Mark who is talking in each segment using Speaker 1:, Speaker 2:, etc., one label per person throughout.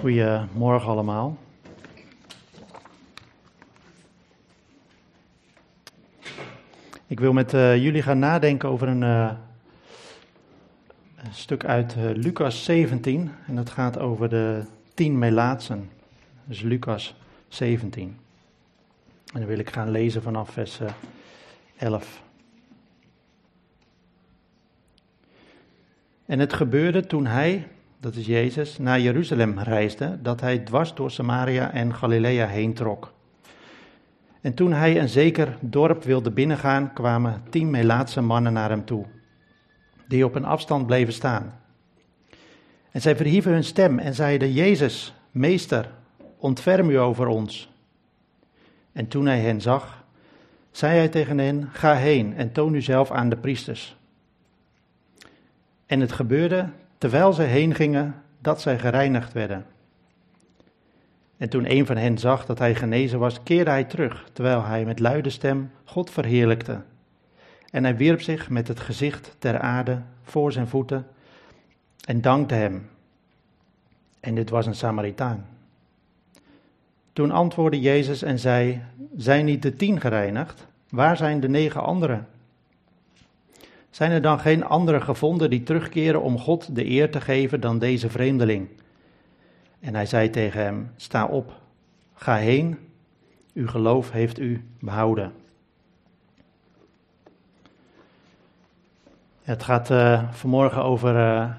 Speaker 1: Goedemorgen allemaal. Ik wil met uh, jullie gaan nadenken over een, uh, een stuk uit uh, Lucas 17. En dat gaat over de tien melaatsen. Dus Lucas 17. En dan wil ik gaan lezen vanaf vers 11. En het gebeurde toen hij, dat is Jezus, naar Jeruzalem reisde, dat hij dwars door Samaria en Galilea heen trok. En toen hij een zeker dorp wilde binnengaan, kwamen tien Melaatse mannen naar hem toe, die op een afstand bleven staan. En zij verhieven hun stem en zeiden, Jezus, meester, ontferm u over ons. En toen hij hen zag, zei hij tegen hen, ga heen en toon u zelf aan de priesters. En het gebeurde terwijl zij heen gingen, dat zij gereinigd werden. En toen een van hen zag dat hij genezen was, keerde hij terug, terwijl hij met luide stem God verheerlijkte. En hij wierp zich met het gezicht ter aarde voor zijn voeten en dankte hem. En dit was een Samaritaan. Toen antwoordde Jezus en zei: Zijn niet de tien gereinigd? Waar zijn de negen anderen? Zijn er dan geen anderen gevonden die terugkeren om God de eer te geven dan deze vreemdeling? En hij zei tegen hem: Sta op, ga heen, uw geloof heeft u behouden. Het gaat uh, vanmorgen over uh,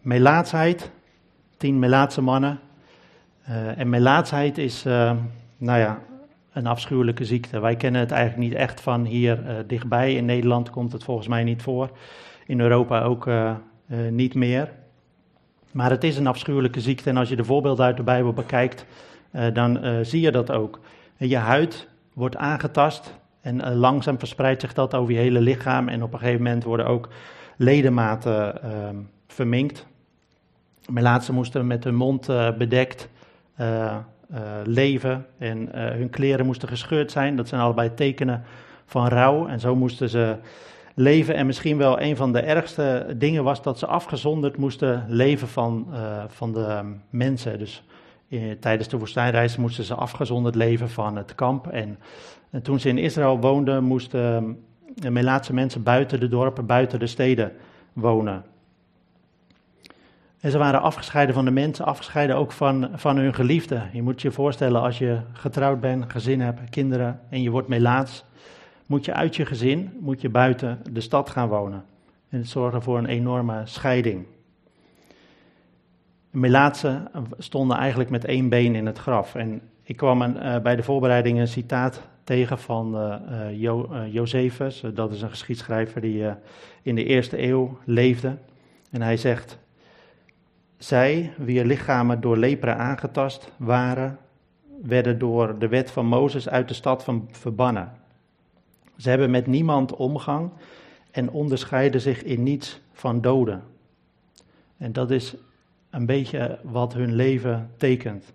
Speaker 1: melaatsheid, tien melaatse mannen. Uh, en melaatsheid is, nou ja, een afschuwelijke ziekte. Wij kennen het eigenlijk niet echt van hier uh, dichtbij. In Nederland komt het volgens mij niet voor. In Europa ook uh, uh, niet meer. Maar het is een afschuwelijke ziekte. En als je de voorbeelden uit de Bijbel bekijkt, dan zie je dat ook. Je huid wordt aangetast en langzaam verspreidt zich dat over je hele lichaam. En op een gegeven moment worden ook ledematen ehm, verminkt. Melaatsen moesten met hun mond bedekt leven en uh, hun kleren moesten gescheurd zijn. Dat zijn allebei tekenen van rouw en zo moesten ze leven. En misschien wel een van de ergste dingen was dat ze afgezonderd moesten leven van, uh, van de mensen. Dus tijdens de woestijnreis moesten ze afgezonderd leven van het kamp. En toen ze in Israël woonden, moesten de Melaatse mensen buiten de dorpen, buiten de steden wonen. En ze waren afgescheiden van de mensen, afgescheiden ook van, van hun geliefden. Je moet je voorstellen, als je getrouwd bent, gezin hebt, kinderen en je wordt melaats, moet je uit je gezin, moet je buiten de stad gaan wonen. En het zorgde voor een enorme scheiding. Melaatsen stonden eigenlijk met één been in het graf. En ik kwam uh, bij de voorbereiding een citaat tegen van uh, jo, Josephus. dat is een geschiedschrijver die in de eerste eeuw leefde. En hij zegt, zij, wier lichamen door lepra aangetast waren, werden door de wet van Mozes uit de stad van verbannen. Ze hebben met niemand omgang en onderscheiden zich in niets van doden. En dat is een beetje wat hun leven tekent.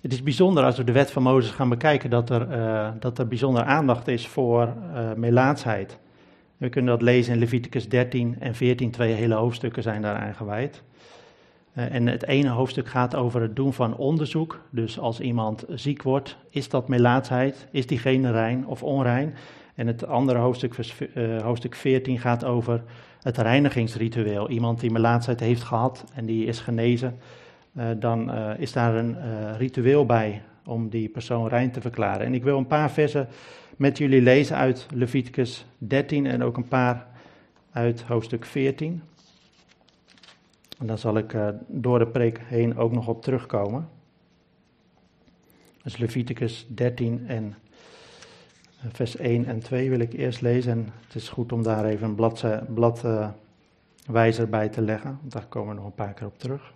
Speaker 1: Het is bijzonder als we de wet van Mozes gaan bekijken dat er, uh, dat er bijzonder aandacht is voor uh, melaatsheid. We kunnen dat lezen in Leviticus 13 en 14, twee hele hoofdstukken zijn daar gewijd. Uh, en het ene hoofdstuk gaat over het doen van onderzoek. Dus als iemand ziek wordt, is dat melaatsheid? Is diegene rein of onrein? En het andere hoofdstuk, uh, hoofdstuk 14, gaat over het reinigingsritueel. Iemand die melaatsheid heeft gehad en die is genezen, uh, dan is daar een ritueel bij om die persoon rein te verklaren. En ik wil een paar versen met jullie lezen uit Leviticus 13 en ook een paar uit hoofdstuk 14. En daar zal ik uh, door de preek heen ook nog op terugkomen. Dus Leviticus 13 en uh, vers 1 en 2 wil ik eerst lezen. En het is goed om daar even een bladwijzer blad, uh, bij te leggen. Daar komen we nog een paar keer op terug.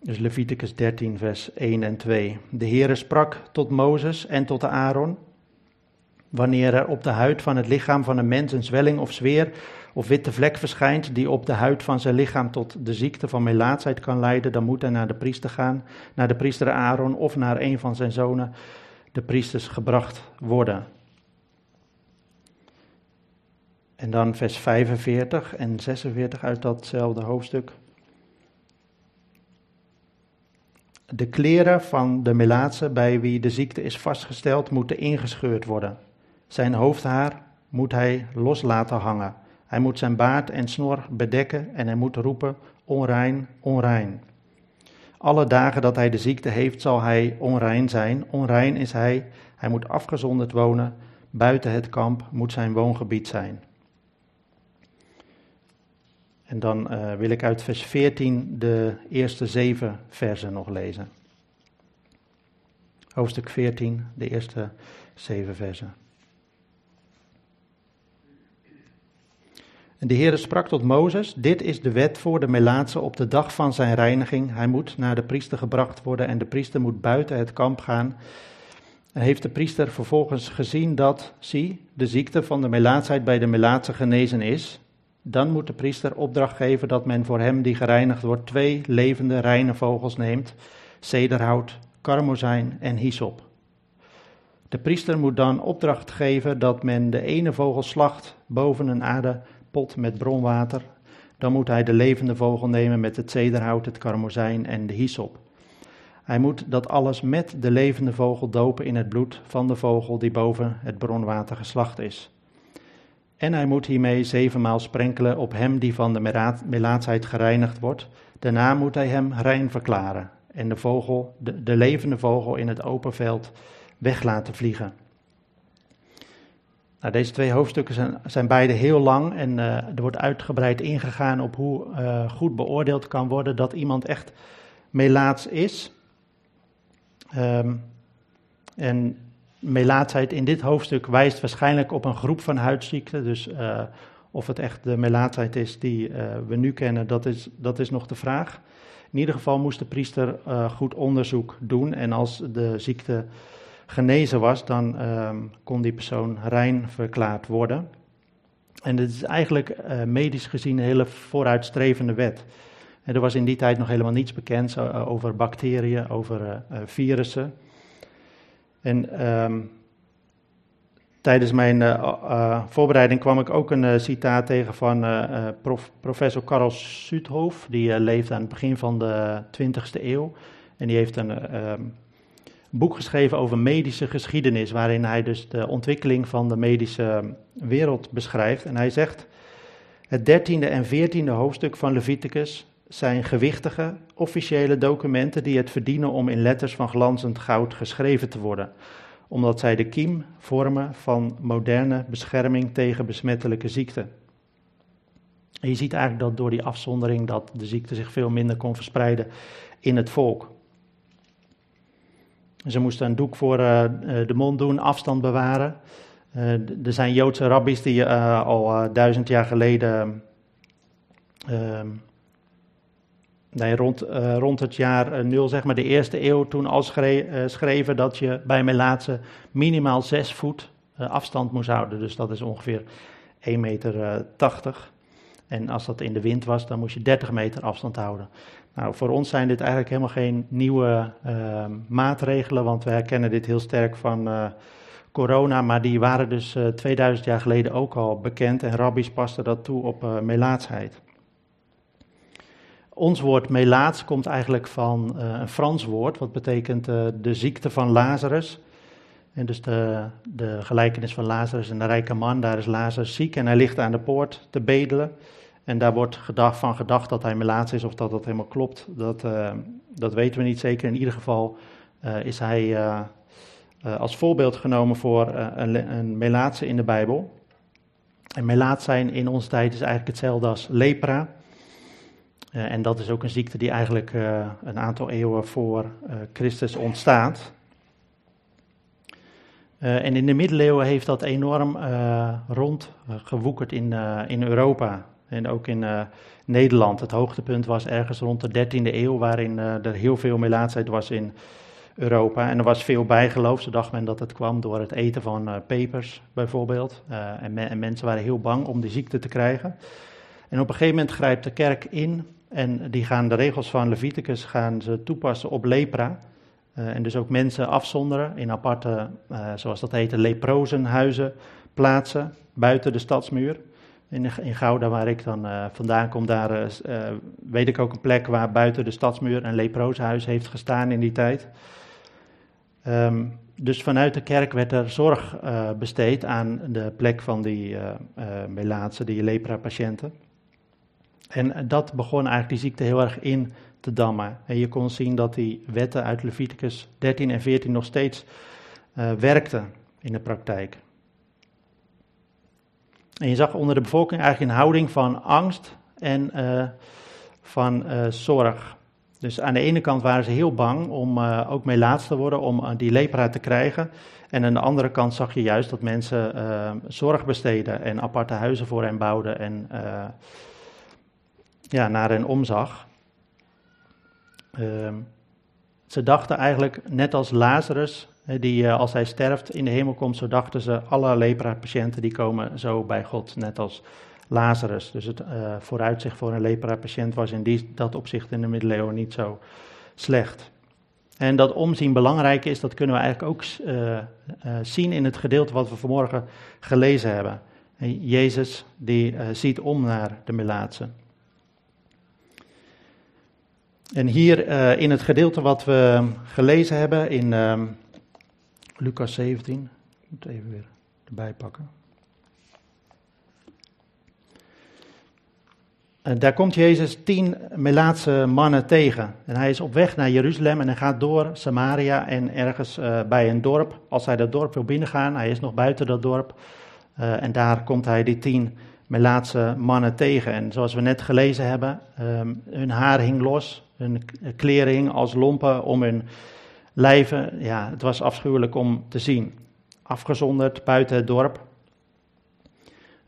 Speaker 1: Dus Leviticus 13, vers 1 en 2. De Heere sprak tot Mozes en tot Aaron. Wanneer er op de huid van het lichaam van een mens een zwelling of zweer of witte vlek verschijnt, die op de huid van zijn lichaam tot de ziekte van melaatsheid kan leiden, dan moet hij naar de priester gaan, naar de priester Aaron of naar een van zijn zonen, de priesters, gebracht worden. En dan vers 45 en 46 uit datzelfde hoofdstuk. De kleren van de melaatse bij wie de ziekte is vastgesteld moeten ingescheurd worden. Zijn hoofdhaar moet hij los laten hangen. Hij moet zijn baard en snor bedekken en hij moet roepen: onrein, onrein. Alle dagen dat hij de ziekte heeft, zal hij onrein zijn. Onrein is hij. Hij moet afgezonderd wonen. Buiten het kamp moet zijn woongebied zijn. En dan uh, wil ik uit vers 14 de eerste zeven versen nog lezen. Hoofdstuk 14, de eerste zeven versen. En de Heere sprak tot Mozes, dit is de wet voor de melaatse op de dag van zijn reiniging. Hij moet naar de priester gebracht worden en de priester moet buiten het kamp gaan. En heeft de priester vervolgens gezien dat, zie, de ziekte van de melaatsheid bij de melaatse genezen is, dan moet de priester opdracht geven dat men voor hem die gereinigd wordt twee levende reine vogels neemt, cederhout, karmozijn en hyssop. De priester moet dan opdracht geven dat men de ene vogel slacht boven een aardepot met bronwater. Dan moet hij de levende vogel nemen met het cederhout, het karmozijn en de hyssop. Hij moet dat alles met de levende vogel dopen in het bloed van de vogel die boven het bronwater geslacht is. En hij moet hiermee zevenmaal sprenkelen op hem die van de melaatsheid gereinigd wordt. Daarna moet hij hem rein verklaren en de, vogel, de, de levende vogel in het open veld weg laten vliegen. Nou, deze twee hoofdstukken zijn, zijn beide heel lang en uh, er wordt uitgebreid ingegaan op hoe uh, goed beoordeeld kan worden dat iemand echt melaats is. Um, en melaatsheid in dit hoofdstuk wijst waarschijnlijk op een groep van huidziekten. Dus uh, of het echt de melaatsheid is die uh, we nu kennen, dat is, dat is nog de vraag. In ieder geval moest de priester uh, goed onderzoek doen. En als de ziekte genezen was, dan kon die persoon rein verklaard worden. En het is eigenlijk medisch gezien een hele vooruitstrevende wet. En er was in die tijd nog helemaal niets bekend over bacteriën, over virussen. En um, tijdens mijn uh, voorbereiding kwam ik ook een uh, citaat tegen van prof, professor Karl Südhof. Die leefde aan het begin van de 20e eeuw. En die heeft een um, boek geschreven over medische geschiedenis, waarin hij dus de ontwikkeling van de medische wereld beschrijft. En hij zegt: Het dertiende en veertiende hoofdstuk van Leviticus zijn gewichtige, officiële documenten die het verdienen om in letters van glanzend goud geschreven te worden, omdat zij de kiem vormen van moderne bescherming tegen besmettelijke ziekten. En je ziet eigenlijk dat door die afzondering dat de ziekte zich veel minder kon verspreiden in het volk. Ze moesten een doek voor uh, de mond doen, afstand bewaren. Uh, er zijn Joodse rabbies die al duizend jaar geleden ehm, rond, uh, rond het jaar uh, nul, zeg maar de eerste eeuw, toen al uh, schreven dat je bij melaatse minimaal zes voet afstand moest houden. Dus dat is ongeveer 1,80 meter. 80. En als dat in de wind was, dan moest je 30 meter afstand houden. Nou, voor ons zijn dit eigenlijk helemaal geen nieuwe ehm, maatregelen, want we herkennen dit heel sterk van corona, maar die waren dus 2000 jaar geleden ook al bekend en rabbies pasten dat toe op melaatsheid. Ons woord melaats komt eigenlijk van uh, een Frans woord, wat betekent uh, de ziekte van Lazarus. En dus de, de gelijkenis van Lazarus en de rijke man, daar is Lazarus ziek en hij ligt aan de poort te bedelen. En daar wordt gedacht, van gedacht dat hij melaats is of dat dat helemaal klopt. Dat, uh, dat weten we niet zeker. In ieder geval is hij als voorbeeld genomen voor een, een melaatse in de Bijbel. En melaat zijn in onze tijd is eigenlijk hetzelfde als lepra. Uh, en dat is ook een ziekte die eigenlijk uh, een aantal eeuwen voor uh, Christus ontstaat. en in de middeleeuwen heeft dat enorm rondgewoekerd in, in Europa en ook in Nederland. Het hoogtepunt was ergens rond de 13e eeuw, waarin er heel veel melaatsheid was in Europa. En er was veel bijgeloof. Ze dacht men dat het kwam door het eten van pepers bijvoorbeeld. En, en mensen waren heel bang om die ziekte te krijgen. En op een gegeven moment grijpt de kerk in en die gaan de regels van Leviticus gaan ze toepassen op lepra. Uh, en dus ook mensen afzonderen in aparte, uh, zoals dat heette, leprozenhuizen plaatsen buiten de stadsmuur. In, in Gouda, waar ik dan vandaan kom, daar weet ik ook een plek waar buiten de stadsmuur een leprozenhuis heeft gestaan in die tijd. Ehm, dus vanuit de kerk werd er zorg besteed aan de plek van die uh, melaatse, die lepra-patiënten. En dat begon eigenlijk die ziekte heel erg in te dammen. En je kon zien dat die wetten uit Leviticus 13 en 14 nog steeds uh, werkten in de praktijk. En je zag onder de bevolking eigenlijk een houding van angst en uh, van uh, zorg. Dus aan de ene kant waren ze heel bang om ook melaats te worden, om die lepra te krijgen. En aan de andere kant zag je juist dat mensen zorg besteden en aparte huizen voor hen bouwden en ja, naar hen omzag. Ehm, ze dachten eigenlijk, net als Lazarus, die uh, als hij sterft in de hemel komt, zo dachten ze, alle lepra-patiënten die komen zo bij God, net als Lazarus. Dus het uh, vooruitzicht voor een lepra-patiënt was in die, dat opzicht in de middeleeuwen niet zo slecht. En dat omzien belangrijk is, dat kunnen we eigenlijk ook uh, zien in het gedeelte wat we vanmorgen gelezen hebben. Jezus die ziet om naar de melaatse. En hier uh, in het gedeelte wat we gelezen hebben in uh, Lucas 17, ik moet even weer erbij pakken. En daar komt Jezus tien Melaatse mannen tegen. En hij is op weg naar Jeruzalem en hij gaat door Samaria en ergens uh, bij een dorp. Als hij dat dorp wil binnengaan, hij is nog buiten dat dorp. en daar komt hij die tien Melaatse mannen tegen. En zoals we net gelezen hebben, um, hun haar hing los, hun klering als lompen om hun lijven. Ja, het was afschuwelijk om te zien. Afgezonderd buiten het dorp.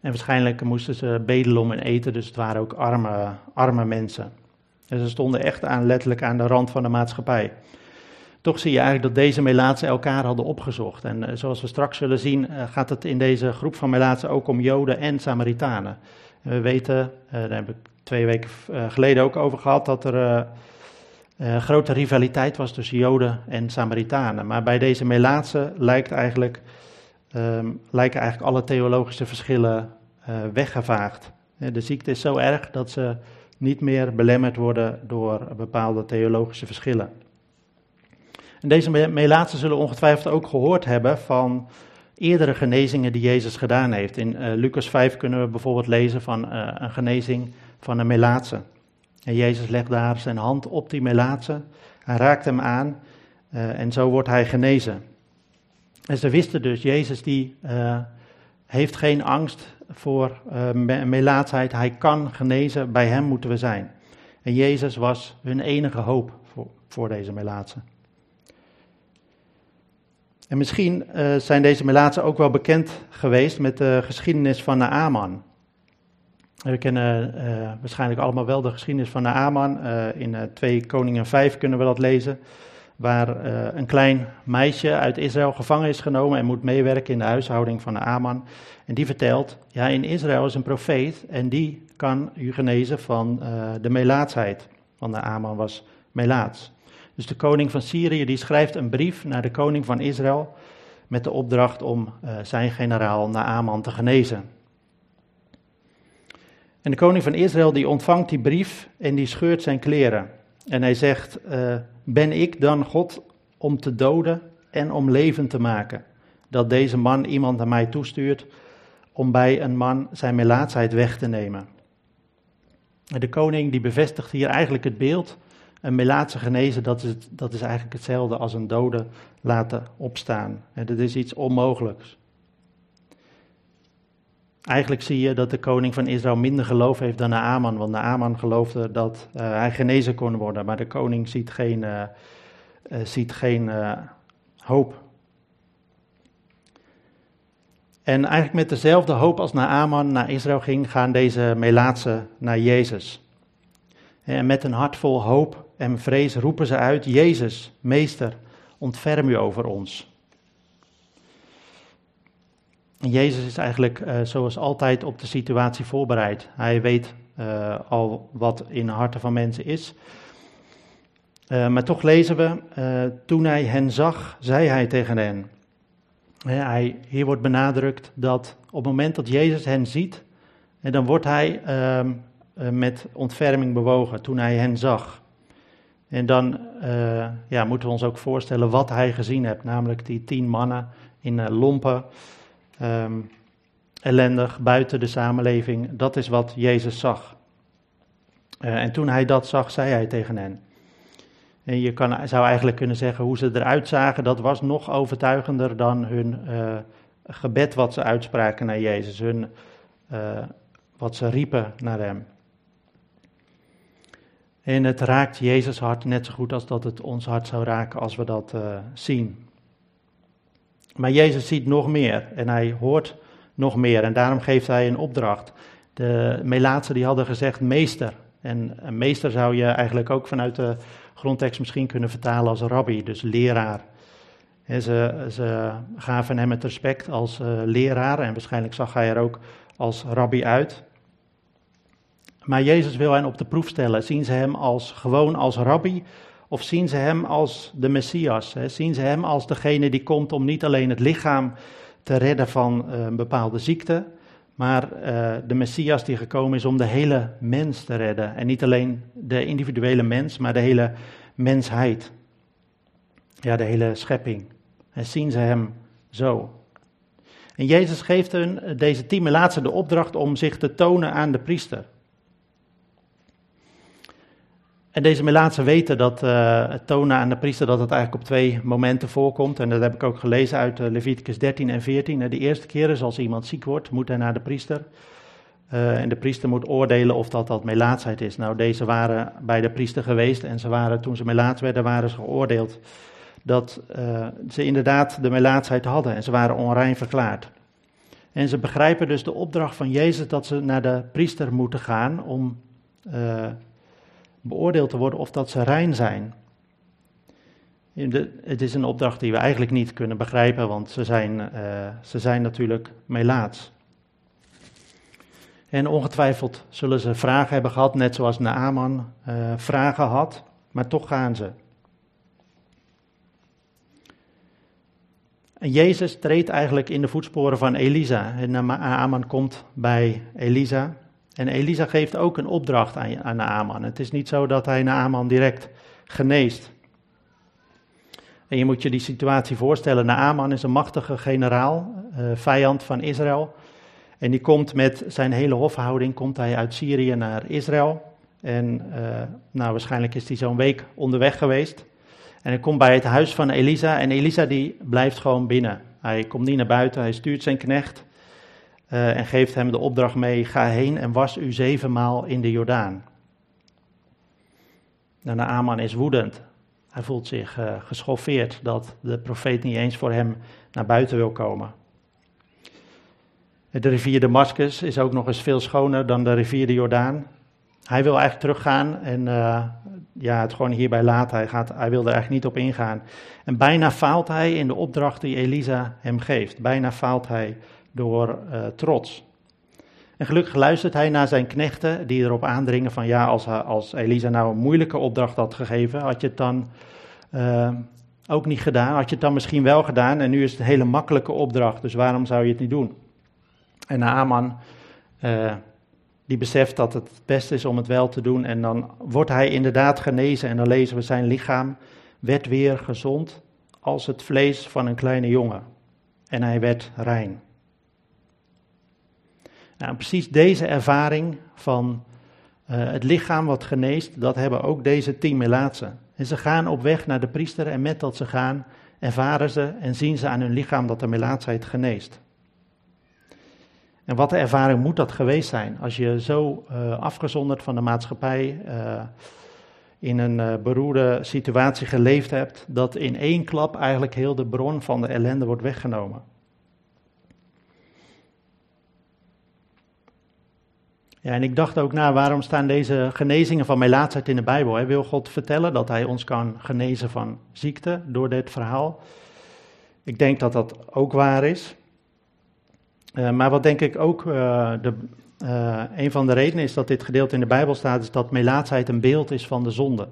Speaker 1: En waarschijnlijk moesten ze bedelen om hun eten, dus het waren ook arme, arme mensen. En ze stonden echt aan, letterlijk aan de rand van de maatschappij. Toch zie je eigenlijk dat deze Melaatsen elkaar hadden opgezocht. En uh, zoals we straks zullen zien, uh, gaat het in deze groep van Melaatsen ook om Joden en Samaritanen. En we weten, uh, daar heb ik twee weken geleden ook over gehad, dat er grote rivaliteit was tussen Joden en Samaritanen. Maar bij deze Melaatsen lijkt eigenlijk, um, lijken eigenlijk alle theologische verschillen weggevaagd. De ziekte is zo erg dat ze niet meer belemmerd worden door bepaalde theologische verschillen. En deze Melaatsen zullen ongetwijfeld ook gehoord hebben van eerdere genezingen die Jezus gedaan heeft. In uh, Lucas 5 kunnen we bijvoorbeeld lezen van een genezing van een Melaatse. En Jezus legt daar zijn hand op die Melaatse, hij raakt hem aan uh, en zo wordt hij genezen. En ze wisten dus, Jezus die heeft geen angst voor melaatsheid, hij kan genezen, bij hem moeten we zijn. En Jezus was hun enige hoop voor, deze Melaatse. En misschien uh, zijn deze Melaatsen ook wel bekend geweest met de geschiedenis van Naaman. We kennen uh, waarschijnlijk allemaal wel de geschiedenis van Naaman. Uh, in 2 Koningen 5 kunnen we dat lezen. Waar een klein meisje uit Israël gevangen is genomen en moet meewerken in de huishouding van Naaman. En die vertelt, ja in Israël is een profeet en die kan u genezen van de melaatsheid. Want Naaman was melaats. Dus de koning van Syrië die schrijft een brief naar de koning van Israël met de opdracht om uh, zijn generaal Naaman te genezen. En de koning van Israël die ontvangt die brief en die scheurt zijn kleren. En hij zegt, uh, ben ik dan God om te doden en om leven te maken? Dat deze man iemand naar mij toestuurt om bij een man zijn melaatsheid weg te nemen. En de koning die bevestigt hier eigenlijk het beeld een melaatse genezen, dat is, dat is eigenlijk hetzelfde als een dode laten opstaan. En dat is iets onmogelijks. Eigenlijk zie je dat de koning van Israël minder geloof heeft dan Naaman, want Naaman geloofde dat uh, hij genezen kon worden, maar de koning ziet geen, uh, uh, ziet geen hoop. En eigenlijk met dezelfde hoop als Naaman naar Israël ging, gaan deze Melaatse naar Jezus. En met een hart vol hoop en vrees roepen ze uit: Jezus, Meester, ontferm u over ons. Jezus is eigenlijk uh, zoals altijd op de situatie voorbereid. Hij weet uh, al wat in de harten van mensen is. Uh, maar toch lezen we, toen hij hen zag, zei hij tegen hen. Hij, hier wordt benadrukt dat op het moment dat Jezus hen ziet, En dan wordt hij ehm, met ontferming bewogen toen hij hen zag. En dan ja, moeten we ons ook voorstellen wat hij gezien heeft, namelijk die tien mannen in lompen, ehm, ellendig, buiten de samenleving. Dat is wat Jezus zag. en toen hij dat zag, zei hij tegen hen. En je kan, zou eigenlijk kunnen zeggen hoe ze eruit zagen, dat was nog overtuigender dan hun uh, gebed wat ze uitspraken naar Jezus, hun, uh, wat ze riepen naar hem. En het raakt Jezus hart net zo goed als dat het ons hart zou raken als we dat zien. Maar Jezus ziet nog meer en hij hoort nog meer en daarom geeft hij een opdracht. De Melaatsen die hadden gezegd meester. En een meester zou je eigenlijk ook vanuit de grondtekst misschien kunnen vertalen als rabbi, dus leraar. ze, ze, gaven hem het respect als uh, leraar en waarschijnlijk zag hij er ook als rabbi uit. Maar Jezus wil hen op de proef stellen. Zien ze hem als gewoon als rabbi of zien ze hem als de Messias? Hè? Zien ze hem als degene die komt om niet alleen het lichaam te redden van uh, een bepaalde ziekte, maar uh, de Messias die gekomen is om de hele mens te redden. En niet alleen de individuele mens, maar de hele mensheid. Ja, de hele schepping. En zien ze hem zo. En Jezus geeft hun, deze tien laatste de opdracht om zich te tonen aan de priester. En deze Melaatse weten dat uh, het tonen aan de priester dat het eigenlijk op twee momenten voorkomt. En dat heb ik ook gelezen uit uh, Leviticus 13 en 14. De eerste keer is als iemand ziek wordt, moet hij naar de priester. En de priester moet oordelen of dat dat melaatsheid is. Nou, deze waren bij de priester geweest en ze waren, toen ze melaats werden, waren ze geoordeeld dat ze inderdaad de melaatsheid hadden en ze waren onrein verklaard. En ze begrijpen dus de opdracht van Jezus dat ze naar de priester moeten gaan om beoordeeld te worden of dat ze rein zijn. het is een opdracht die we eigenlijk niet kunnen begrijpen, want ze zijn, uh, ze zijn natuurlijk melaats. En ongetwijfeld zullen ze vragen hebben gehad, net zoals Naaman uh, vragen had, maar toch gaan ze. En Jezus treedt eigenlijk in de voetsporen van Elisa. En Naaman komt bij Elisa en Elisa geeft ook een opdracht aan, aan Naaman. Het is niet zo dat hij Naaman direct geneest. En je moet je die situatie voorstellen. Naaman is een machtige generaal, uh, vijand van Israël. En die komt met zijn hele hofhouding komt hij uit Syrië naar Israël. En uh, nou, waarschijnlijk is hij zo'n week onderweg geweest. En hij komt bij het huis van Elisa. En Elisa die blijft gewoon binnen. Hij komt niet naar buiten. Hij stuurt zijn knecht uh, en geeft hem de opdracht mee: ga heen en was u zevenmaal in de Jordaan. De Aman is woedend. Hij voelt zich uh, geschoffeerd dat de profeet niet eens voor hem naar buiten wil komen. De rivier Damascus is ook nog eens veel schoner dan de rivier de Jordaan. Hij wil eigenlijk teruggaan en uh, ja, het gewoon hierbij laten. Hij, gaat, hij wil er eigenlijk niet op ingaan. En bijna faalt hij in de opdracht die Elisa hem geeft. Bijna faalt hij door uh, trots. En gelukkig luistert hij naar zijn knechten die erop aandringen van ja, als, als Elisa nou een moeilijke opdracht had gegeven, had je het dan uh, ook niet gedaan. Had je het dan misschien wel gedaan en nu is het een hele makkelijke opdracht, dus waarom zou je het niet doen? En Naaman, uh, die beseft dat het het is om het wel te doen en dan wordt hij inderdaad genezen en dan lezen we zijn lichaam werd weer gezond als het vlees van een kleine jongen en hij werd rein. Nou, precies deze ervaring van uh, het lichaam wat geneest, dat hebben ook deze tien melaatsen. En ze gaan op weg naar de priester en met dat ze gaan, ervaren ze en zien ze aan hun lichaam dat de melaatsheid geneest. En wat de ervaring moet dat geweest zijn als je zo uh, afgezonderd van de maatschappij uh, in een beroerde situatie geleefd hebt, dat in één klap eigenlijk heel de bron van de ellende wordt weggenomen. Ja, en ik dacht ook na, waarom staan deze genezingen van melaatsheid in de Bijbel? Wil God vertellen dat hij ons kan genezen van ziekte door dit verhaal? Ik denk dat dat ook waar is. Uh, maar wat denk ik ook uh, de, uh, een van de redenen is dat dit gedeelte in de Bijbel staat, is dat melaatsheid een beeld is van de zonde.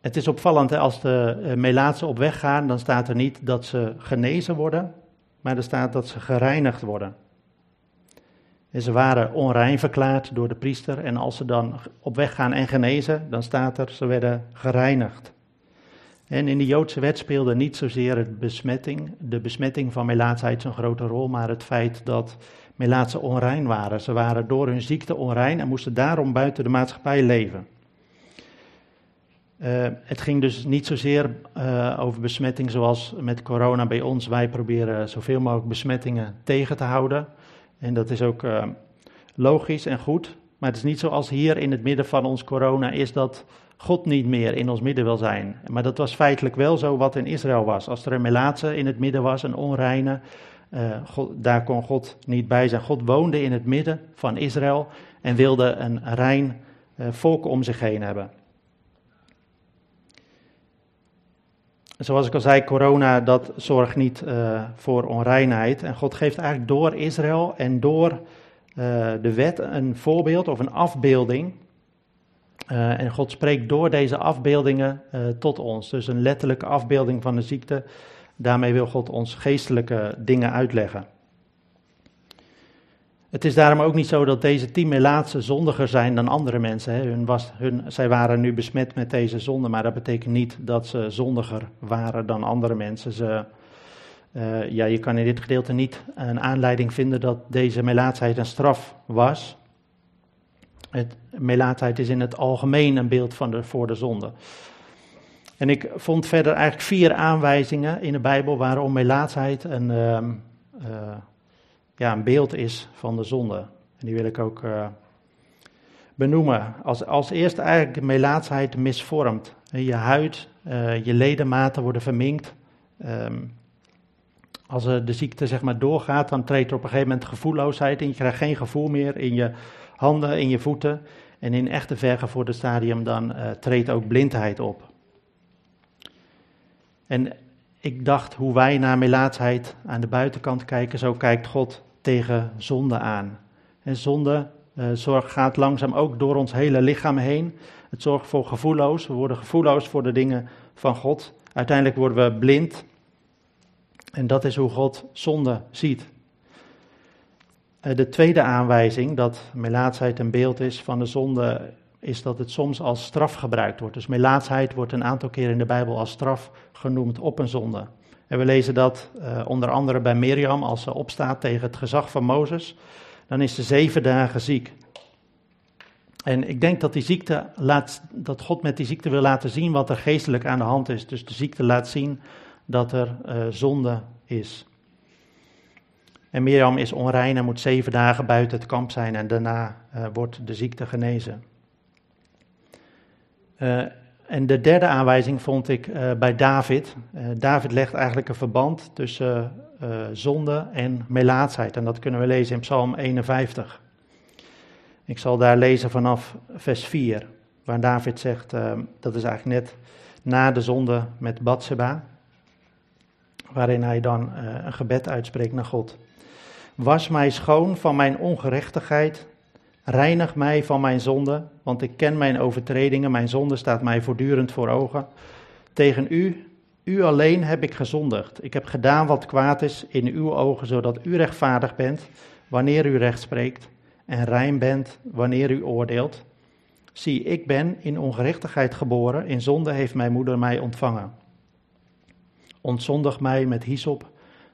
Speaker 1: Het is opvallend, hè, als de melaatsen op weg gaan, dan staat er niet dat ze genezen worden, maar er staat dat ze gereinigd worden. En ze waren onrein verklaard door de priester. En als ze dan op weg gaan en genezen, dan staat er, ze werden gereinigd. En in de Joodse wet speelde niet zozeer het besmetting, de besmetting van melaatsheid zo'n grote rol, maar het feit dat melaatsen onrein waren. Ze waren door hun ziekte onrein en moesten daarom buiten de maatschappij leven. Uh, het ging dus niet zozeer uh, over besmetting zoals met corona bij ons. Wij proberen zoveel mogelijk besmettingen tegen te houden. En dat is ook uh, logisch en goed. Maar het is niet zoals hier in het midden van ons corona is dat God niet meer in ons midden wil zijn. Maar dat was feitelijk wel zo wat in Israël was. Als er een melaatse in het midden was, een onreine, God, daar kon God niet bij zijn. God woonde in het midden van Israël en wilde een rein volk om zich heen hebben. Zoals ik al zei, corona dat zorgt niet uh, voor onreinheid. En God geeft eigenlijk door Israël en door uh, de wet een voorbeeld of een afbeelding. Uh, en God spreekt door deze afbeeldingen tot ons. Dus een letterlijke afbeelding van de ziekte. Daarmee wil God ons geestelijke dingen uitleggen. Het is daarom ook niet zo dat deze tien Melaatse zondiger zijn dan andere mensen. Hè. Hun was, hun, zij waren nu besmet met deze zonde, maar dat betekent niet dat ze zondiger waren dan andere mensen. Ze, uh, ja, je kan in dit gedeelte niet een aanleiding vinden dat deze melaatsheid een straf was. Het, is in het algemeen een beeld van de, voor de zonde. En ik vond verder eigenlijk vier aanwijzingen in de Bijbel waarom melaatsheid een... Uh, uh, ja, een beeld is van de zonde. En die wil ik ook uh, benoemen. Als, als eerste eigenlijk de melaatsheid misvormt. Je huid, uh, je ledematen worden verminkt. Um, als de ziekte zeg maar doorgaat, dan treedt er op een gegeven moment gevoelloosheid in. Je krijgt geen gevoel meer in je handen, in je voeten. En in echte vergevorderd stadium dan treedt ook blindheid op. En ik dacht hoe wij naar melaatsheid aan de buitenkant kijken, zo kijkt God tegen zonde aan. En zonde uh, zorg gaat langzaam ook door ons hele lichaam heen. Het zorgt voor gevoelloos. We worden gevoelloos voor de dingen van God. Uiteindelijk worden we blind. En dat is hoe God zonde ziet. Uh, de tweede aanwijzing dat melaatsheid een beeld is van de zonde, is dat het soms als straf gebruikt wordt. Dus melaatsheid wordt een aantal keer in de Bijbel als straf genoemd op een zonde. En we lezen dat uh, onder andere bij Mirjam als ze opstaat tegen het gezag van Mozes. Dan is ze zeven dagen ziek. En ik denk dat die ziekte laat, dat God met die ziekte wil laten zien wat er geestelijk aan de hand is. Dus de ziekte laat zien dat er uh, zonde is. En Mirjam is onrein en moet zeven dagen buiten het kamp zijn en daarna uh, wordt de ziekte genezen. Uh, en de derde aanwijzing vond ik uh, bij David. Uh, David legt eigenlijk een verband tussen zonde en melaatsheid. En dat kunnen we lezen in Psalm 51. Ik zal daar lezen vanaf vers 4, waar David zegt, dat is eigenlijk net na de zonde met Bathseba, waarin hij dan een gebed uitspreekt naar God. Was mij schoon van mijn ongerechtigheid Reinig mij van mijn zonde, want ik ken mijn overtredingen, mijn zonde staat mij voortdurend voor ogen. Tegen u, u alleen heb ik gezondigd. Ik heb gedaan wat kwaad is in uw ogen, zodat u rechtvaardig bent wanneer u recht spreekt en rein bent wanneer u oordeelt. Zie, ik ben in ongerechtigheid geboren, in zonde heeft mijn moeder mij ontvangen. Ontzondig mij met hyssop,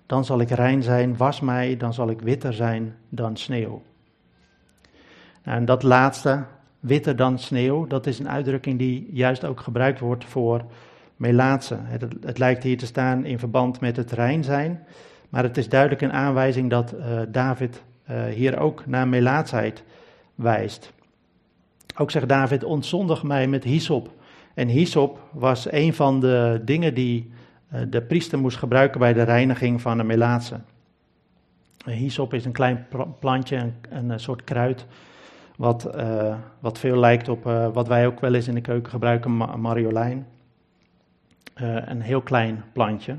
Speaker 1: dan zal ik rein zijn, was mij, dan zal ik witter zijn dan sneeuw. Nou, en dat laatste, witter dan sneeuw, dat is een uitdrukking die juist ook gebruikt wordt voor melaatsen. Het, het, lijkt hier te staan in verband met het rein zijn, maar het is duidelijk een aanwijzing dat uh, David uh, hier ook naar melaatsheid wijst. Ook zegt David, ontzondig mij met hyssop. En hyssop was een van de dingen die uh, de priester moest gebruiken bij de reiniging van de melaatse. Hyssop is een klein plantje, een, een soort kruid wat, uh, wat veel lijkt op uh, wat wij ook wel eens in de keuken gebruiken, ma mariolijn. Uh, een heel klein plantje.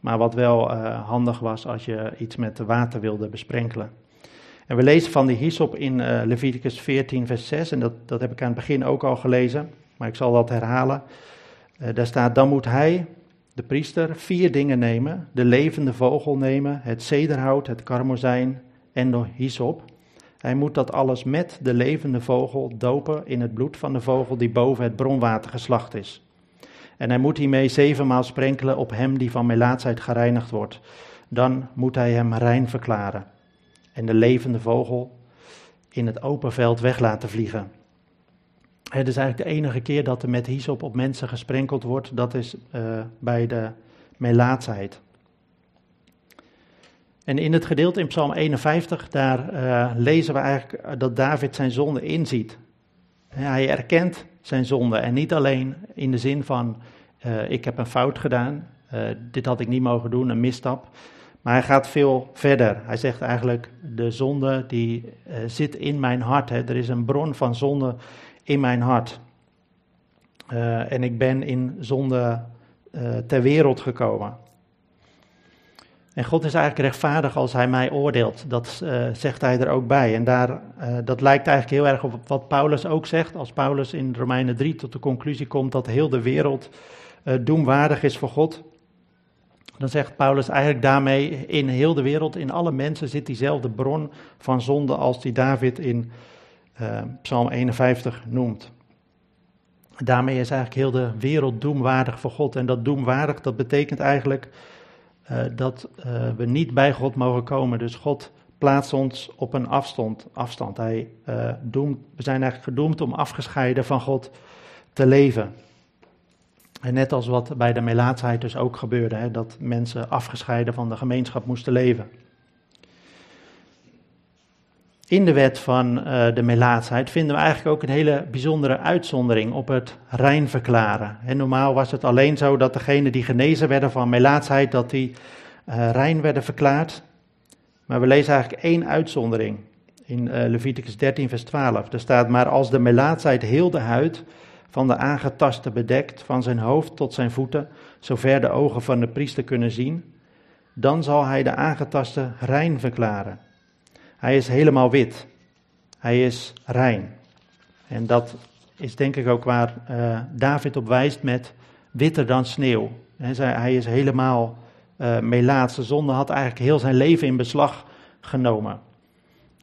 Speaker 1: Maar wat wel handig was als je iets met water wilde besprenkelen. En we lezen van die hyssop in Leviticus 14, vers 6. En dat, dat heb ik aan het begin ook al gelezen. Maar ik zal dat herhalen. daar staat: Dan moet hij, de priester, vier dingen nemen: de levende vogel nemen, het zederhout, het karmozijn en de hyssop Hij moet dat alles met de levende vogel dopen in het bloed van de vogel die boven het bronwater geslacht is. En hij moet hiermee zevenmaal sprenkelen op hem die van melaatsheid gereinigd wordt. Dan moet hij hem rein verklaren. En de levende vogel in het open veld weg laten vliegen. Het is eigenlijk de enige keer dat er met hyssop op mensen gesprenkeld wordt. Dat is uh, bij de melaatsheid. En in het gedeelte in Psalm 51, daar uh, lezen we eigenlijk dat David zijn zonde inziet. Hij erkent zijn zonde en niet alleen in de zin van uh, ik heb een fout gedaan, dit had ik niet mogen doen, een misstap. Maar hij gaat veel verder. Hij zegt eigenlijk de zonde die zit in mijn hart. Hè. Er is een bron van zonde in mijn hart. en ik ben in zonde ter wereld gekomen. En God is eigenlijk rechtvaardig als hij mij oordeelt. Dat uh, zegt hij er ook bij. En daar, uh, dat lijkt eigenlijk heel erg op wat Paulus ook zegt. Als Paulus in Romeinen 3 tot de conclusie komt dat heel de wereld uh, doemwaardig is voor God. Dan zegt Paulus eigenlijk daarmee in heel de wereld, in alle mensen zit diezelfde bron van zonde als die David in Psalm 51 noemt. Daarmee is eigenlijk heel de wereld doemwaardig voor God. En dat doemwaardig, dat betekent eigenlijk uh, dat uh, we niet bij God mogen komen. Dus God plaatst ons op een afstand. afstand. Hij, uh, we zijn eigenlijk gedoemd om afgescheiden van God te leven. En net als wat bij de melaatsheid dus ook gebeurde, hè, dat mensen afgescheiden van de gemeenschap moesten leven in de wet van uh, de melaatsheid vinden we eigenlijk ook een hele bijzondere uitzondering op het rein verklaren. En normaal was het alleen zo dat degenen die genezen werden van melaatsheid, dat die uh, rein werden verklaard. Maar we lezen eigenlijk één uitzondering in uh, Leviticus 13, vers 12. Er staat, maar als de melaatsheid heel de huid van de aangetaste bedekt, van zijn hoofd tot zijn voeten, zover de ogen van de priester kunnen zien, dan zal hij de aangetaste rein verklaren. Hij is helemaal wit. Hij is rein. En dat is denk ik ook waar uh, David op wijst met witter dan sneeuw. Hij is helemaal uh, melaatse zonde, had eigenlijk heel zijn leven in beslag genomen.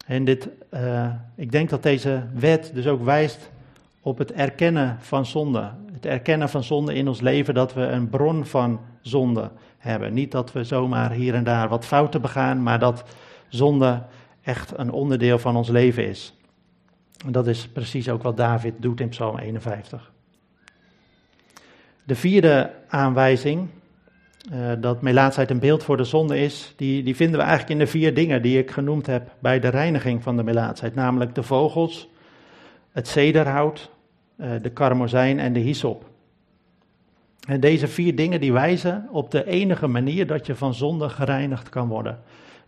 Speaker 1: En dit, uh, ik denk dat deze wet dus ook wijst op het erkennen van zonde. Het erkennen van zonde in ons leven, dat we een bron van zonde hebben. Niet dat we zomaar hier en daar wat fouten begaan, maar dat zonde echt een onderdeel van ons leven is. En dat is precies ook wat David doet in Psalm 51. De vierde aanwijzing, uh, dat melaatsheid een beeld voor de zonde is, die, die vinden we eigenlijk in de vier dingen die ik genoemd heb bij de reiniging van de melaatsheid. Namelijk de vogels, het zederhout, uh, de karmozijn en de hyssop. En deze vier dingen die wijzen op de enige manier dat je van zonde gereinigd kan worden.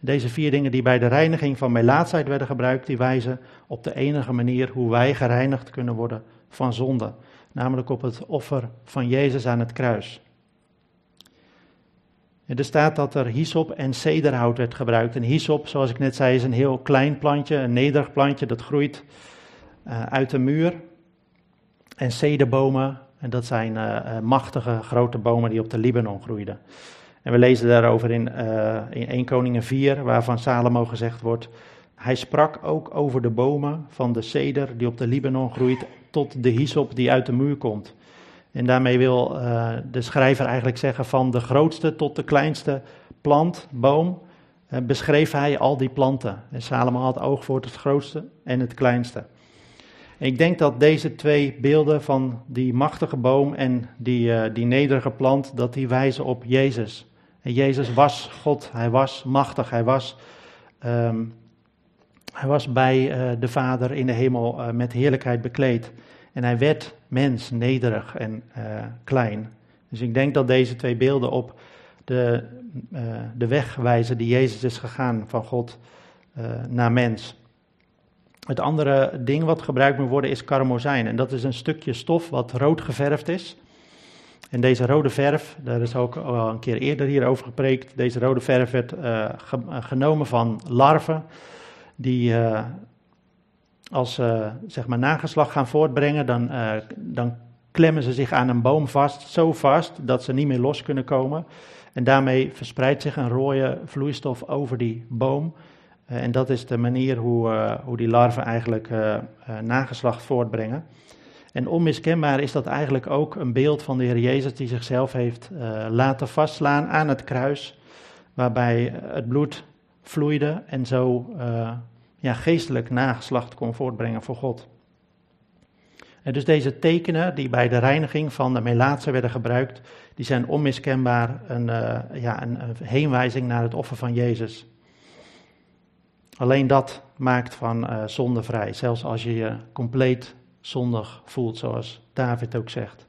Speaker 1: Deze vier dingen die bij de reiniging van melaatsheid werden gebruikt, die wijzen op de enige manier hoe wij gereinigd kunnen worden van zonde. Namelijk op het offer van Jezus aan het kruis. En er staat dat er hyssop en cederhout werd gebruikt. En hyssop, zoals ik net zei, is een heel klein plantje, een nederig plantje, dat groeit uh, uit de muur. En cederbomen, en dat zijn uh, uh, machtige grote bomen die op de Libanon groeiden. En we lezen daarover in, uh, in 1 Koningen 4, waarvan Salomo gezegd wordt, hij sprak ook over de bomen van de ceder die op de Libanon groeit, tot de hyssop die uit de muur komt. En daarmee wil uh, de schrijver eigenlijk zeggen van de grootste tot de kleinste plant, boom, uh, beschreef hij al die planten. En Salomo had oog voor het grootste en het kleinste. En ik denk dat deze twee beelden van die machtige boom en die, uh, die nederige plant, dat die wijzen op Jezus. En Jezus was God, hij was machtig, hij was, um, hij was bij uh, de Vader in de hemel uh, met heerlijkheid bekleed. En hij werd mens, nederig en uh, klein. Dus ik denk dat deze twee beelden op de, de weg wijzen die Jezus is gegaan van God naar mens. Het andere ding wat gebruikt moet worden is karmozijn. En dat is een stukje stof wat rood geverfd is. En deze rode verf, daar is ook al een keer eerder hier over gepreekt, deze rode verf werd uh, ge genomen van larven die uh, als uh, zeg maar nageslag gaan voortbrengen, dan, dan klemmen ze zich aan een boom vast, zo vast dat ze niet meer los kunnen komen. En daarmee verspreidt zich een rode vloeistof over die boom, en dat is de manier hoe, hoe die larven eigenlijk nageslacht voortbrengen. En onmiskenbaar is dat eigenlijk ook een beeld van de Heer Jezus die zichzelf heeft laten vastslaan aan het kruis, waarbij het bloed vloeide en zo ja, geestelijk nageslacht kon voortbrengen voor God. En dus deze tekenen die bij de reiniging van de melaatse werden gebruikt, die zijn onmiskenbaar een, ja, een, een, heenwijzing naar het offer van Jezus. Alleen dat maakt van zonde vrij, zelfs als je je compleet zondig voelt, zoals David ook zegt.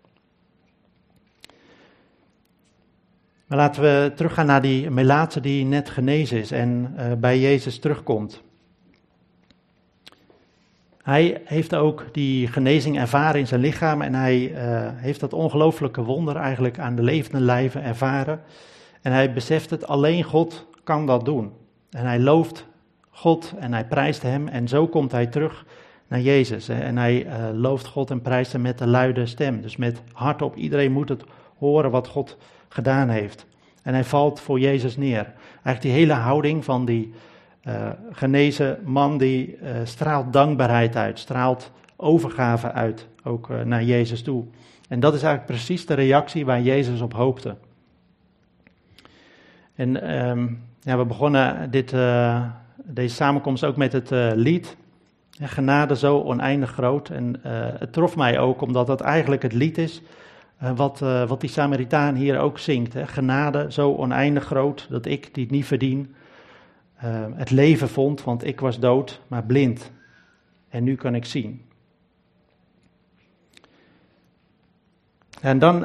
Speaker 1: Maar laten we teruggaan naar die melaatse die net genezen is en uh, bij Jezus terugkomt. Hij heeft ook die genezing ervaren in zijn lichaam en hij uh, heeft dat ongelooflijke wonder eigenlijk aan de levende lijven ervaren. En hij beseft het, alleen God kan dat doen. En hij looft God en hij prijst hem en zo komt hij terug naar Jezus. En hij uh, looft God en prijst hem met een luide stem. Dus met hardop, iedereen moet het horen wat God gedaan heeft. En hij valt voor Jezus neer. Eigenlijk die hele houding van die uh, genezen man die uh, straalt dankbaarheid uit, straalt overgave uit, ook naar Jezus toe. En dat is eigenlijk precies de reactie waar Jezus op hoopte. En um, ja, we begonnen dit, deze samenkomst ook met het lied. Genade zo oneindig groot. En het trof mij ook omdat dat eigenlijk het lied is wat, wat die Samaritaan hier ook zingt. Hè. Genade zo oneindig groot dat ik die het niet verdien het leven vond, want ik was dood, maar blind. En nu kan ik zien. En dan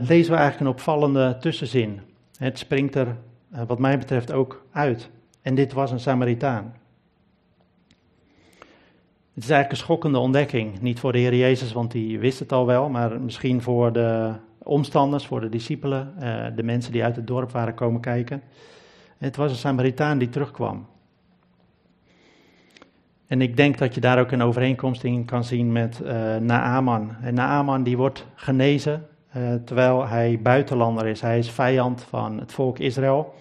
Speaker 1: lezen we eigenlijk een opvallende tussenzin. Het springt er, wat mij betreft, ook uit. En dit was een Samaritaan. Het is eigenlijk een schokkende ontdekking. Niet voor de Heer Jezus, want die wist het al wel, maar misschien voor de omstanders, voor de discipelen, de mensen die uit het dorp waren komen kijken. Het was een Samaritaan die terugkwam. En ik denk dat je daar ook een overeenkomst in kan zien met uh, Naaman. En Naaman die wordt genezen uh, terwijl hij buitenlander is. Hij is vijand van het volk Israël.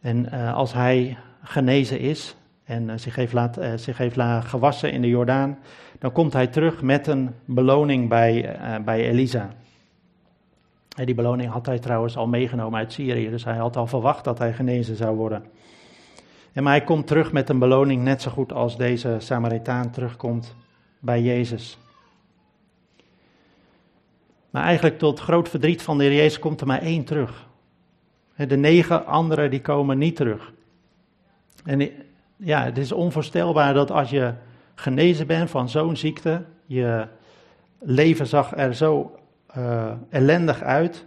Speaker 1: En als hij genezen is en zich, heeft laat, zich heeft gewassen in de Jordaan, dan komt hij terug met een beloning bij, bij Elisa. Die beloning had hij trouwens al meegenomen uit Syrië, dus hij had al verwacht dat hij genezen zou worden. En maar hij komt terug met een beloning net zo goed als deze Samaritaan terugkomt bij Jezus. Maar eigenlijk tot groot verdriet van de Heer Jezus komt er maar één terug. De negen anderen die komen niet terug. En ja, het is onvoorstelbaar dat als je genezen bent van zo'n ziekte, je leven zag er zo uh, ellendig uit.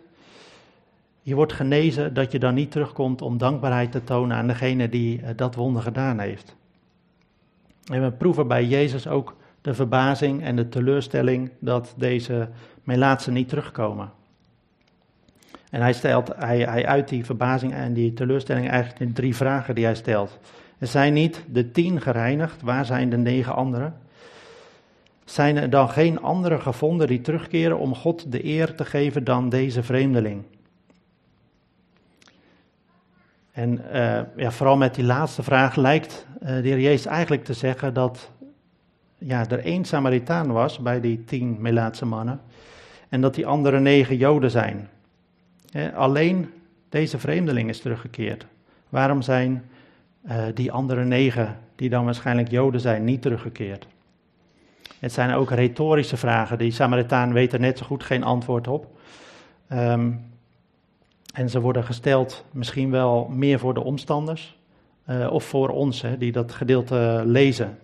Speaker 1: Je wordt genezen dat je dan niet terugkomt om dankbaarheid te tonen aan degene die uh, dat wonder gedaan heeft. En we proeven bij Jezus ook de verbazing en de teleurstelling dat deze melaatsen niet terugkomen. En hij, stelt, hij, hij uit die verbazing en die teleurstelling eigenlijk in drie vragen die hij stelt. Er zijn niet de tien gereinigd, waar zijn de negen anderen? Zijn er dan geen andere gevonden die terugkeren om God de eer te geven dan deze vreemdeling? En uh, ja, vooral met die laatste vraag lijkt uh, de heer Jezus eigenlijk te zeggen dat ja, er één Samaritaan was bij die tien Melaatse mannen en dat die andere negen Joden zijn. alleen deze vreemdeling is teruggekeerd. Waarom zijn uh, die andere negen, die dan waarschijnlijk Joden zijn, niet teruggekeerd? Het zijn ook retorische vragen. Die Samaritaan weet er net zo goed geen antwoord op. Um, en ze worden gesteld misschien wel meer voor de omstanders uh, of voor ons, hè, die dat gedeelte lezen.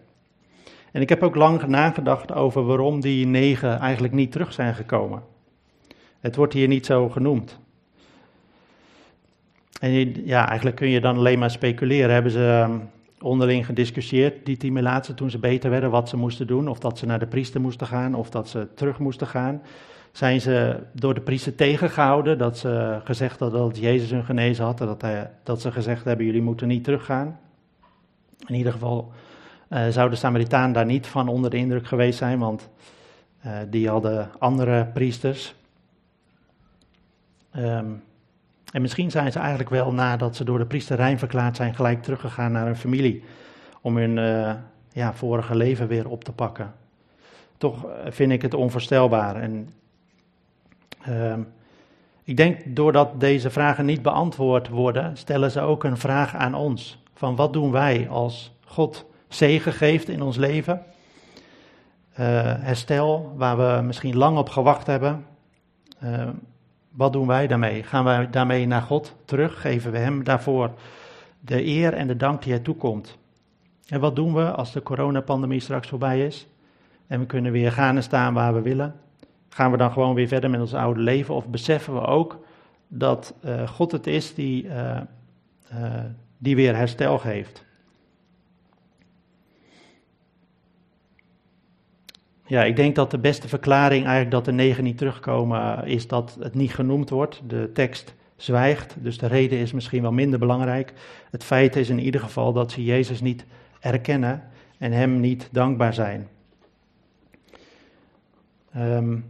Speaker 1: En ik heb ook lang nagedacht over waarom die negen eigenlijk niet terug zijn gekomen. Het wordt hier niet zo genoemd. En ja, eigenlijk kun je dan alleen maar speculeren. Hebben ze ehm, onderling gediscussieerd, die tien laatste, toen ze beter werden, wat ze moesten doen. Of dat ze naar de priester moesten gaan, of dat ze terug moesten gaan. Zijn ze door de priester tegengehouden, dat ze gezegd hadden dat Jezus hun genezen had, dat, hij, dat ze gezegd hebben, jullie moeten niet teruggaan. In ieder geval uh, zou de Samaritaan daar niet van onder de indruk geweest zijn, want uh, die hadden andere priesters. Um, En misschien zijn ze eigenlijk wel nadat ze door de priesterrein verklaard zijn, gelijk teruggegaan naar hun familie. Om hun uh, ja, vorige leven weer op te pakken. Toch vind ik het onvoorstelbaar. En uh, ik denk doordat deze vragen niet beantwoord worden, stellen ze ook een vraag aan ons. Van wat doen wij als God zegen geeft in ons leven? Uh, herstel, waar we misschien lang op gewacht hebben. Uh, wat doen wij daarmee? Gaan wij daarmee naar God terug? Geven we Hem daarvoor de eer en de dank die Hij toekomt? En wat doen we als de coronapandemie straks voorbij is? En we kunnen weer gaan en staan waar we willen? Gaan we dan gewoon weer verder met ons oude leven? Of beseffen we ook dat uh, God het is die, uh, uh, die weer herstel geeft? Ja, ik denk dat de beste verklaring eigenlijk dat de negen niet terugkomen is dat het niet genoemd wordt. De tekst zwijgt, dus de reden is misschien wel minder belangrijk. Het feit is in ieder geval dat ze Jezus niet erkennen en hem niet dankbaar zijn. Um,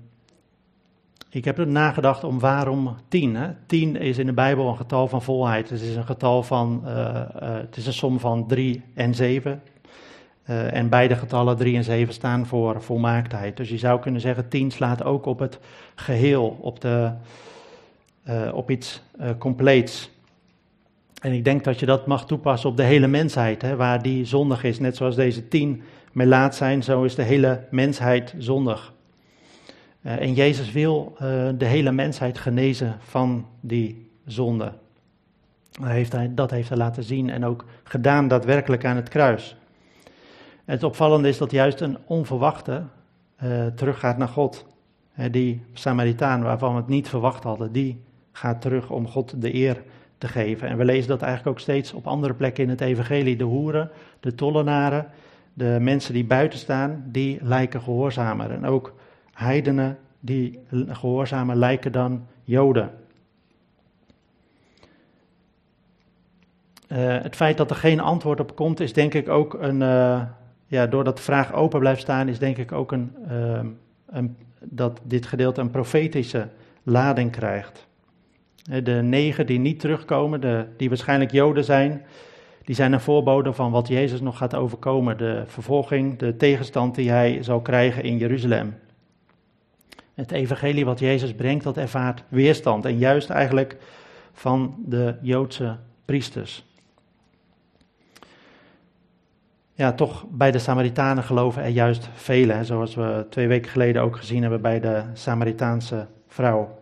Speaker 1: ik heb er nagedacht om waarom tien. Hè? Tien is in de Bijbel een getal van volheid. Het is een getal van, uh, uh, het is een som van drie en zeven. Uh, en beide getallen 3 en 7 staan voor volmaaktheid. Dus je zou kunnen zeggen 10 slaat ook op het geheel, op, de, uh, op iets uh, compleets. En ik denk dat je dat mag toepassen op de hele mensheid, hè, waar die zondig is. Net zoals deze 10 melaat zijn, zo is de hele mensheid zondig. en Jezus wil de hele mensheid genezen van die zonde. Heeft, hij, dat heeft hij laten zien en ook gedaan daadwerkelijk aan het kruis. Het opvallende is dat juist een onverwachte uh, teruggaat naar God. die Samaritaan waarvan we het niet verwacht hadden, die gaat terug om God de eer te geven. En we lezen dat eigenlijk ook steeds op andere plekken in het evangelie. De hoeren, de tollenaren, de mensen die buiten staan, die lijken gehoorzamer. En ook heidenen die gehoorzamer lijken dan Joden. Uh, het feit dat er geen antwoord op komt, is denk ik ook een, uh, ja, doordat de vraag open blijft staan, is denk ik ook een, uh, een, dat dit gedeelte een profetische lading krijgt. De negen die niet terugkomen, de, die waarschijnlijk Joden zijn, die zijn een voorbode van wat Jezus nog gaat overkomen. De vervolging, de tegenstand die hij zal krijgen in Jeruzalem. Het evangelie wat Jezus brengt, dat ervaart weerstand. En juist eigenlijk van de Joodse priesters ja, toch bij de Samaritanen geloven er juist velen. zoals we twee weken geleden ook gezien hebben bij de Samaritaanse vrouw.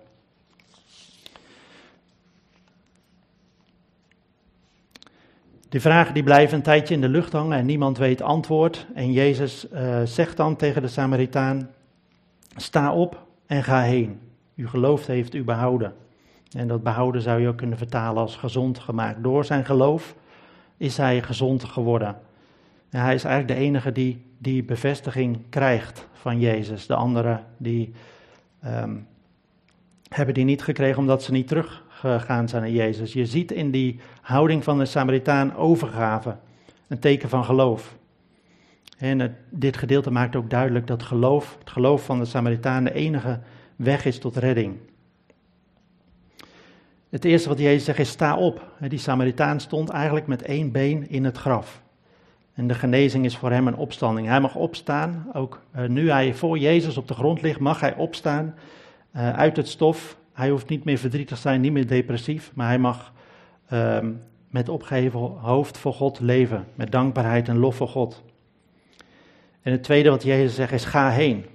Speaker 1: Die vragen die blijven een tijdje in de lucht hangen en niemand weet antwoord. En Jezus uh, zegt dan tegen de Samaritaan: Sta op en ga heen. Uw geloof heeft u behouden. En dat behouden zou je ook kunnen vertalen als gezond gemaakt. Door zijn geloof is hij gezond geworden. Hij is eigenlijk de enige die die bevestiging krijgt van Jezus. De anderen die um, hebben die niet gekregen omdat ze niet teruggegaan zijn naar Jezus. Je ziet in die houding van de Samaritaan overgave, een teken van geloof. En dit gedeelte maakt ook duidelijk dat geloof, het geloof van de Samaritaan de enige weg is tot redding. Het eerste wat Jezus zegt is sta op. Die Samaritaan stond eigenlijk met één been in het graf. En de genezing is voor hem een opstanding. Hij mag opstaan, ook uh, nu hij voor Jezus op de grond ligt, mag hij opstaan uh, uit het stof. Hij hoeft niet meer verdrietig te zijn, niet meer depressief, maar hij mag uh, met opgeheven hoofd voor God leven, met dankbaarheid en lof voor God. En het tweede wat Jezus zegt is ga heen.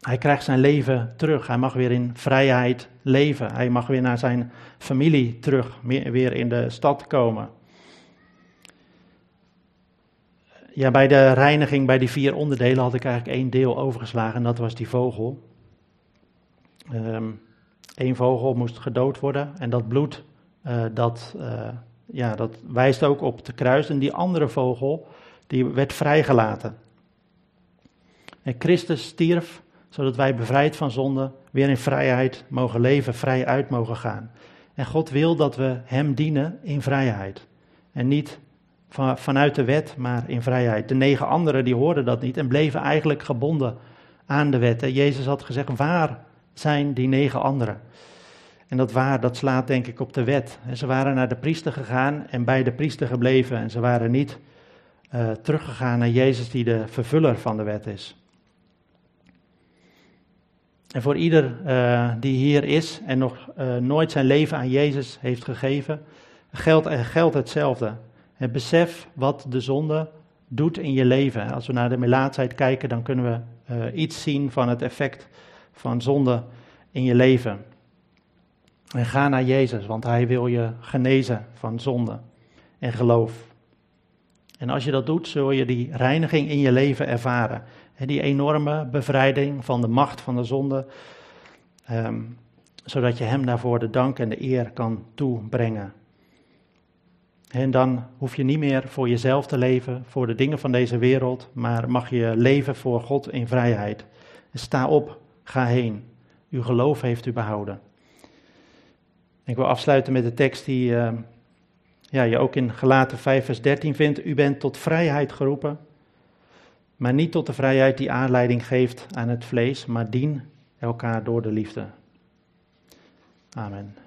Speaker 1: Hij krijgt zijn leven terug. Hij mag weer in vrijheid leven. Hij mag weer naar zijn familie terug, weer in de stad komen. Ja, bij de reiniging, bij die vier onderdelen, had ik eigenlijk één deel overgeslagen en dat was die vogel. Eén ehm, vogel moest gedood worden en dat bloed, uh, dat, uh, ja, dat wijst ook op de kruis. En die andere vogel, die werd vrijgelaten. En Christus stierf, zodat wij bevrijd van zonde weer in vrijheid mogen leven, vrij uit mogen gaan. En God wil dat we Hem dienen in vrijheid. En niet van, vanuit de wet, maar in vrijheid. De negen anderen die hoorden dat niet en bleven eigenlijk gebonden aan de wet. Jezus had gezegd, waar zijn die negen anderen? En dat waar, dat slaat denk ik op de wet. En ze waren naar de priester gegaan en bij de priester gebleven. En ze waren niet uh, teruggegaan naar Jezus die de vervuller van de wet is. En voor ieder uh, die hier is en nog uh, nooit zijn leven aan Jezus heeft gegeven, geldt, geldt hetzelfde. Het besef wat de zonde doet in je leven. Als we naar de melaatsheid kijken, dan kunnen we uh, iets zien van het effect van zonde in je leven. En ga naar Jezus, want Hij wil je genezen van zonde en geloof. En als je dat doet, zul je die reiniging in je leven ervaren. En die enorme bevrijding van de macht van de zonde, um, zodat je Hem daarvoor de dank en de eer kan toebrengen. En dan hoef je niet meer voor jezelf te leven, voor de dingen van deze wereld, maar mag je leven voor God in vrijheid. Sta op, ga heen. Uw geloof heeft u behouden. Ik wil afsluiten met de tekst die uh, ja, je ook in Gelaten 5, vers 13 vindt. U bent tot vrijheid geroepen, maar niet tot de vrijheid die aanleiding geeft aan het vlees, maar dien elkaar door de liefde. Amen.